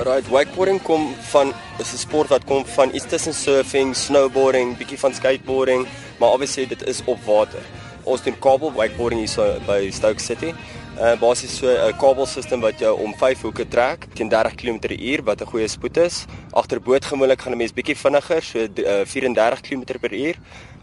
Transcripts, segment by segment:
Right, wakeboarding kom van is 'n sport wat kom van iets tussen surfing, snowboarding, bietjie van skateboarding, maar obviously dit is op water. Ons doen kabel wakeboarding hier so by Stoke City. Uh basies so 'n kabelstelsel wat jou om 5 hoeke trek teen 30 km/h wat 'n goeie spoed is. Agter boot gewoonlik gaan 'n mens bietjie vinniger, so uh, 34 km/h.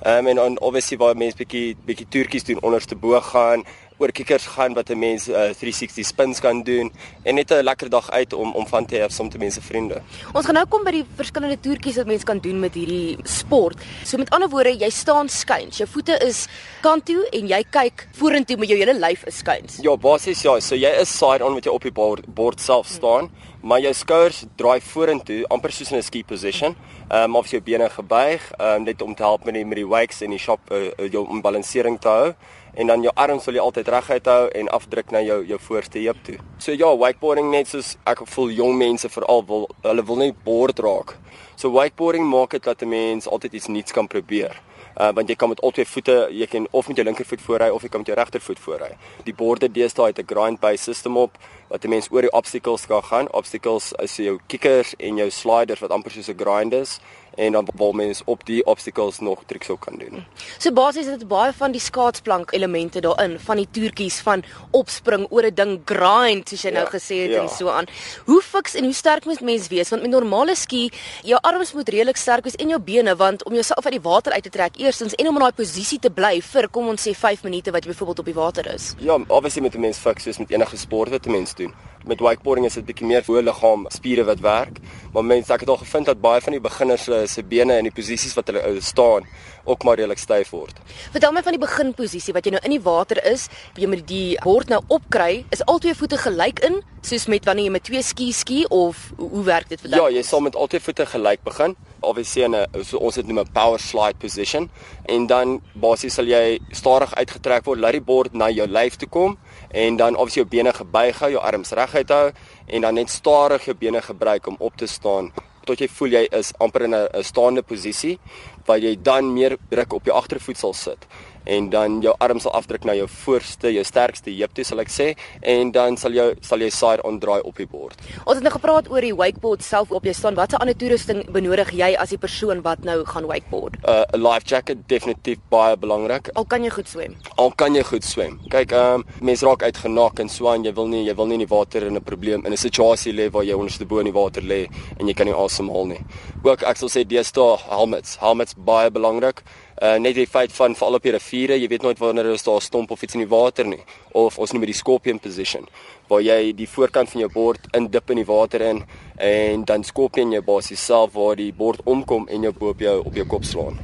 Um en dan obviously waar mense bietjie bietjie toertjies doen onderste bo gaan, oor kikkers gaan wat 'n mens uh, 360 spins kan doen en net 'n lekker dag uit om om van te hê saam met mense vriende. Ons gaan nou kom by die verskillende toertjies wat mense kan doen met hierdie sport. So met ander woorde, jy staan skuins. Jou voete is kant toe en jy kyk vorentoe met jou hele lyf is skuins. Ja, basies ja, so jy is side on met jou op die bord, bord self staan, hmm. Maar jou skouers draai vorentoe amper soos in 'n ski position. Ehm um, of jou bene gebuig, ehm um, net om te help met die met die wakes en die shop uh, jou balansering te hou en dan jou arms sal jy altyd reguit hou en afdruk na jou jou voorste heup toe. So ja, wakeboarding net soos ek voel jong mense veral wil hulle wil net bord raak. So wakeboarding maak dit dat 'n mens altyd iets nuuts kan probeer. Uh, want jy kan met al twee voete, jy kan of met jou linkervoet voorry of jy kan met jou regtervoet voorry. Die borde deesdae het 'n grind base system op wat 'n mens oor die obstacles kan gaan. Obstacles is jou kickers en jou sliders wat amper soos 'n grind is en dan wil mens op die obstacles nog triks ook kan doen. So basies is dit baie van die skaatsplank elemente daarin, van die toertjies van opspring oor 'n ding grind soos jy nou ja, nou gesê het ja. en so aan. Hoe fiks en hoe sterk moet mens wees want met normale ski, jou arms moet redelik sterk wees en jou bene want om jouself uit die water uit te trek eerstens en om in daai posisie te bly vir kom ons sê 5 minute wat jy byvoorbeeld op die water is. Ja, obviously met 'n mens fiks soos met enige sport wat 'n mens doen. Met wakeboarding is dit bietjie meer voor liggaam spiere wat werk, maar mense ek het al gevind dat baie van die beginners se bene in die posisies wat hulle uh, staan ook maar redelik styf word. Vertel my van die beginposisie wat jy nou in die water is, jy moet die bord nou opkry, is al twee voete gelyk in, soos met wanneer jy met twee ski ski of hoe werk dit vir jou? Ja, jy sal met al twee voete gelyk begin. Obviously in 'n so ons het noem 'n power slide position en dan basies sal jy stadig uitgetrek word, laat die bord na jou lyf toe kom en dan obviously jou bene gebuig hou, jou arms reguit hou en dan net stadig jou bene gebruik om op te staan tot jy voel jy is amper in 'n staande posisie waar jy dan meer druk op jou agtervoet sal sit en dan jou arms sal afdruk na jou voorste, jou sterkste heup toe sal ek sê en dan sal jy sal jy side on draai op die bord. Ons het nou gepraat oor die wakeboard self op jy staan. Watse ander toerusting benodig jy as die persoon wat nou gaan wakeboard? 'n uh, Life jacket definitief baie belangrik. Al kan jy goed swem. Al kan jy goed swem. Kyk, ehm um, mense raak uitgenak en swaan, jy wil nie jy wil nie in die water in 'n probleem in 'n situasie lê waar jy onderste bo in die water lê en jy kan nie asemhaal nie. Ook ek sal sê deesdae helmets. Helmets baie belangrik uh, net die feit van veral op die riviere, jy weet nooit wanneer daar 'n stomp of iets in die water nie of ons noem dit die scorpion position waar jy die voorkant van jou bord indip in die water in en dan scorpion jy basies self waar die bord omkom en jou op jou op jou kop slaan.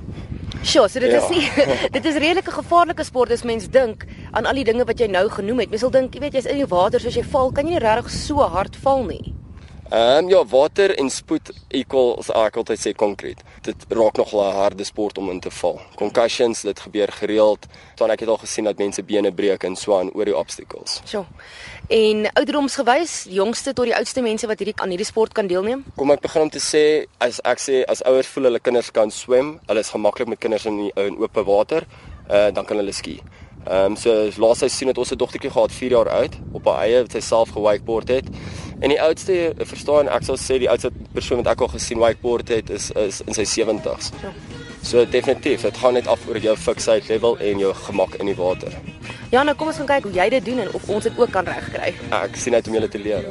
Sjoe, so dit ja. is nie, dit is redelik 'n gevaarlike sport as mens dink aan al die dinge wat jy nou genoem het. Mens sal dink, jy weet, jy's in die water, so as jy val, kan jy nie regtig so hard val nie. Ehm um, ja, water en spoed equals ek altyd sê konkreet. Dit raak nog 'n harde sport om in te val. Concussions, dit gebeur gereeld. Dan ek het al gesien dat mense bene breek en swaan oor die obstacles. So. En ouderdomsgewys, jongste tot die oudste mense wat hierdie aan hierdie sport kan deelneem? Kom ek begin om te sê as ek sê as ouers voel hulle kinders kan swem, hulle is gemaklik met kinders in die, in oop water, uh, dan kan hulle ski. Ehm um, so laas seisoen het ons 'n dogtertjie gehad 4 jaar oud op haar eie wat sy self gewakeboard het. En die oudste, verstaan ek sal sê die oudste persoon wat ek al gesien wakeboard het is is in sy 70's. Ja. So definitief, dit gaan net af oor jou fiksheid level en jou gemak in die water. Ja, nou kom ons gaan kyk hoe jy dit doen en of ons dit ook kan regkry. Ek sien uit om julle te leer.